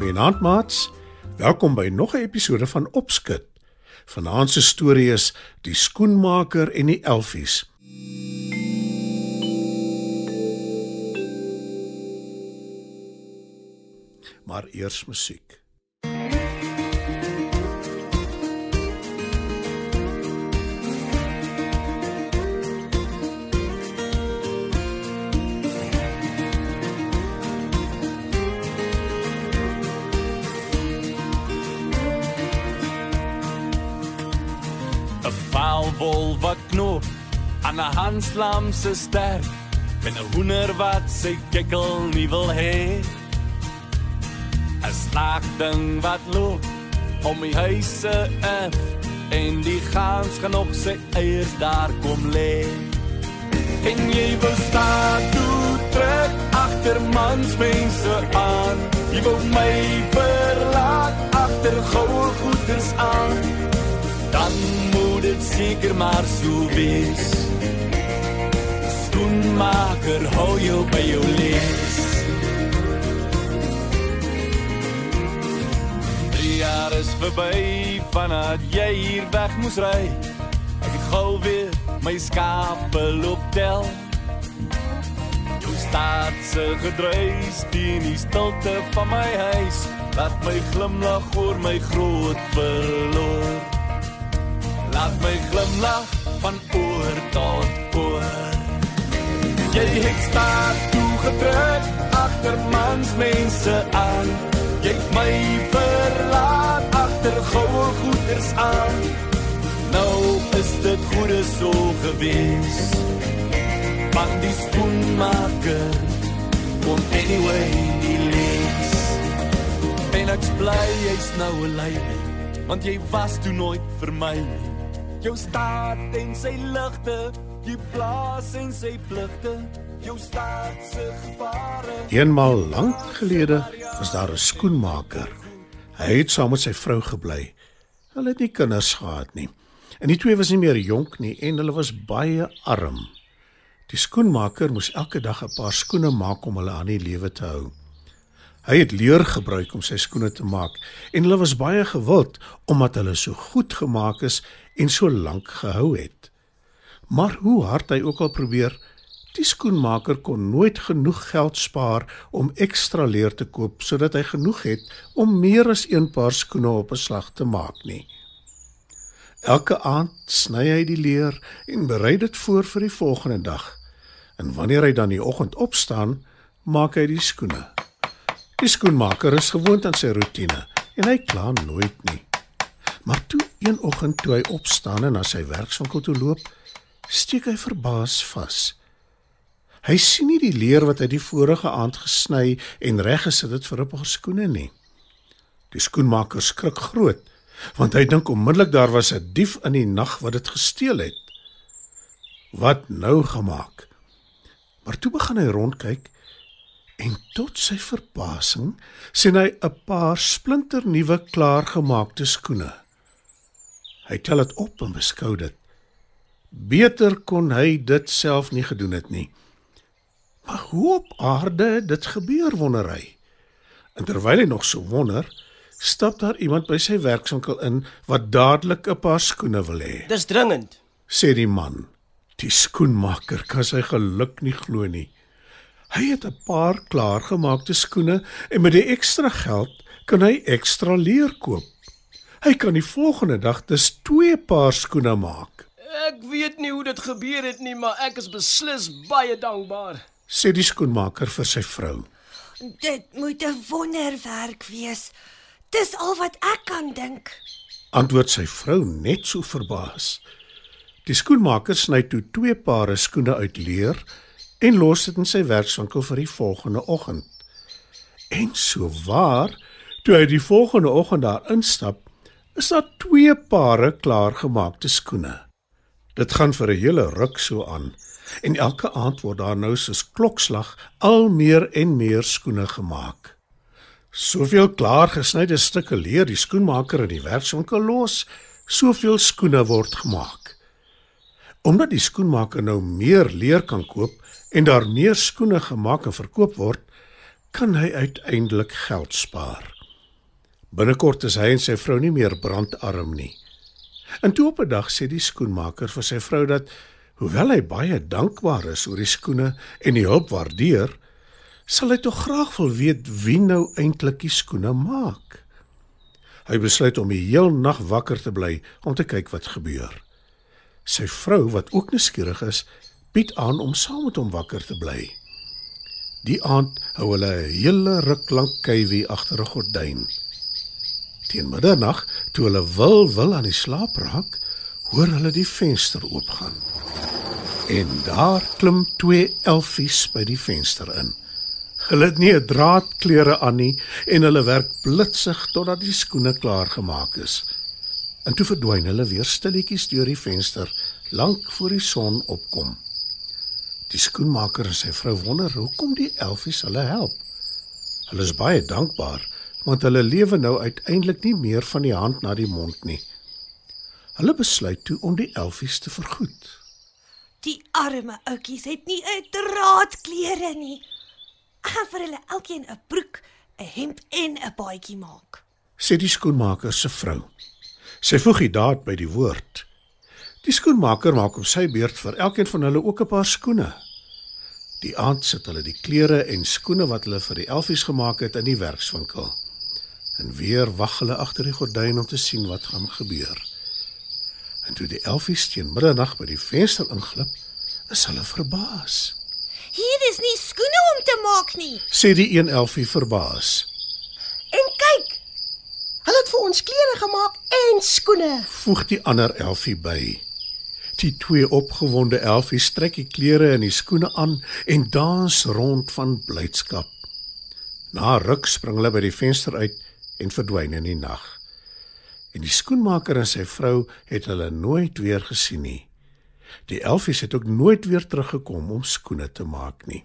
Goeienaand maats. Welkom by nog 'n episode van Opskud. Vanaand se storie is Die skoenmaker en die elfies. Maar eers musiek. Wol wat knop aan 'n handslam se ster met 'n hoender wat sy kikkel nie wil hê. 'n slag ding wat loop om die huise af en die gans genoeg sy eiers daar kom lê. En jy wil staan toe trek agter mans mense aan. Jy wil my verlaat agter goue goeders aan. Dan moet dit seker maar so wees. Skoenmaker, hou jou by jou lees. Die jaar is verby vanat jy hier weg moes ry. Ek het gou weer my skape loop tel. Jou staatse gedruis teen die stilte van my huis. Laat my glimlag oor my groot verloor. Laat my glimlag van oor tot oor. Jy het staan toe gedruk agter mans mense aan. Jy het my verlaat agter goue goeders aan. Nou is dit goed so gewees. Want die skoenmaker kom anyway die lees. En ek bly jy's nou 'n lady, want jy was toe nooit vir my nie jou staat en sy ligte, jy plaas en sy pligte, jou staat se gevare. Eenmal lank gelede was daar 'n skoenmaker. Hy het saam met sy vrou gebly. Hulle het nie kinders gehad nie. En die twee was nie meer jonk nie en hulle was baie arm. Die skoenmaker moes elke dag 'n paar skoene maak om hulle aan die lewe te hou. Hy het leer gebruik om sy skoene te maak en hulle was baie gewild omdat hulle so goed gemaak is en so lank gehou het. Maar hoe hard hy ook al probeer, die skoenmaker kon nooit genoeg geld spaar om ekstra leer te koop sodat hy genoeg het om meer as een paar skoene op 'n slag te maak nie. Elke aand sny hy die leer en berei dit voor vir die volgende dag. En wanneer hy dan die oggend opstaan, maak hy die skoene. Die skoenmaker is gewoond aan sy rotine en hy kla nooit nie. Maar toe een oggend toe hy opstaan en na sy werkswinkel toe loop, steek hy verbaas vas. Hy sien nie die leer wat hy die vorige aand gesny en reggesit het vir 'n paar skoene nie. Die skoenmaker skrik groot, want hy dink onmiddellik daar was 'n dief in die nag wat dit gesteel het. Wat nou gemaak? Maar toe begin hy rondkyk en tot sy verbasing sien hy 'n paar splinternuwe klaargemaakte skoene. Hy tel dit op en beskou dit. Beter kon hy dit self nie gedoen het nie. Maar hoe op aarde dit gebeur wonder hy? En terwyl hy nog so wonder, stap daar iemand by sy werkswinkel in wat dadelik 'n paar skoene wil hê. Dis dringend, sê die man. Die skoenmaker kan sy geluk nie glo nie. Hy het 'n paar klaargemaakte skoene en met die ekstra geld kan hy ekstra leer koop. Hy kan die volgende dag dus twee paar skoene maak. Ek weet nie hoe dit gebeur het nie, maar ek is beslis baie dankbaar, sê die skoenmaker vir sy vrou. Dit moet 'n wonderwerk wees. Dis al wat ek kan dink. Antwoord sy vrou net so verbaas. Die skoenmaker sny toe twee pare skoene uit leer en los dit in sy werkswinkel vir die volgende oggend. En so waar, toe hy die volgende oggend daar instap, is daar twee pare klaargemaakte skoene. Dit gaan vir 'n hele ruk so aan en elke aand word daar nou soos klokslag al meer en meer skoene gemaak. Soveel klaargesnyde stukke leer die skoenmaker in die werkswinkel los, soveel skoene word gemaak. Omdat die skoenmaker nou meer leer kan koop en daar meer skoene gemaak en verkoop word, kan hy uiteindelik geld spaar. Binnekort is hy en sy vrou nie meer brandarm nie. En toe op 'n dag sê die skoenmaker vir sy vrou dat hoewel hy baie dankbaar is oor die skoene en die hulp waardeer, sal hy tog graag wil weet wie nou eintlik die skoene maak. Hy besluit om die heel nag wakker te bly om te kyk wat gebeur. Sy vrou, wat ook nuuskierig is, bied aan om saam met hom wakker te bly. Die aand hou hulle 'n hele ruk lank kuiwie agter 'n gordyn. Teen middernag, toe hulle wil wil aan die slaap raak, hoor hulle die venster oopgaan. En daar klim twee elfies by die venster in. Hulle het nie 'n draadklere aan nie en hulle werk blitsig totdat die skoene klaar gemaak is. En toe verdwyn hulle weer stilletjies deur die venster lank voor die son opkom. Die skoenmaker en sy vrou wonder hoekom die elfies hulle help. Hulle is baie dankbaar want hulle lewe nou uiteindelik nie meer van die hand na die mond nie. Hulle besluit toe om die elfies te vergoed. Die arme ouetjies het nie 'n draadklere nie. Ek gaan vir hulle elkeen 'n broek, 'n hemp en 'n baadjie maak. sê die skoenmaker se vrou. Sy voeg die daad by die woord. Die skoenmaker maak op sy beurt vir elkeen van hulle ook 'n paar skoene. Die aand sit hulle die klere en skoene wat hulle vir die elfies gemaak het in die werkswinkel. En weer wag hulle agter die gordyn om te sien wat gaan gebeur. En toe die elfies teen middernag by die venster inglip, is hulle verbaas. Hier is nie skoene om te maak nie. Sê die een elfie verbaas. En kyk. Hulle het vir ons klere gemaak en skoene. Voeg die ander elfie by. Die twee opgewonde elfies trek die klere en die skoene aan en dans rond van blydskap. Na ruk spring hulle by die venster uit en verdwyn in die nag. En die skoenmaker en sy vrou het hulle nooit weer gesien nie. Die elfies het ook nooit weer teruggekom om skoene te maak nie.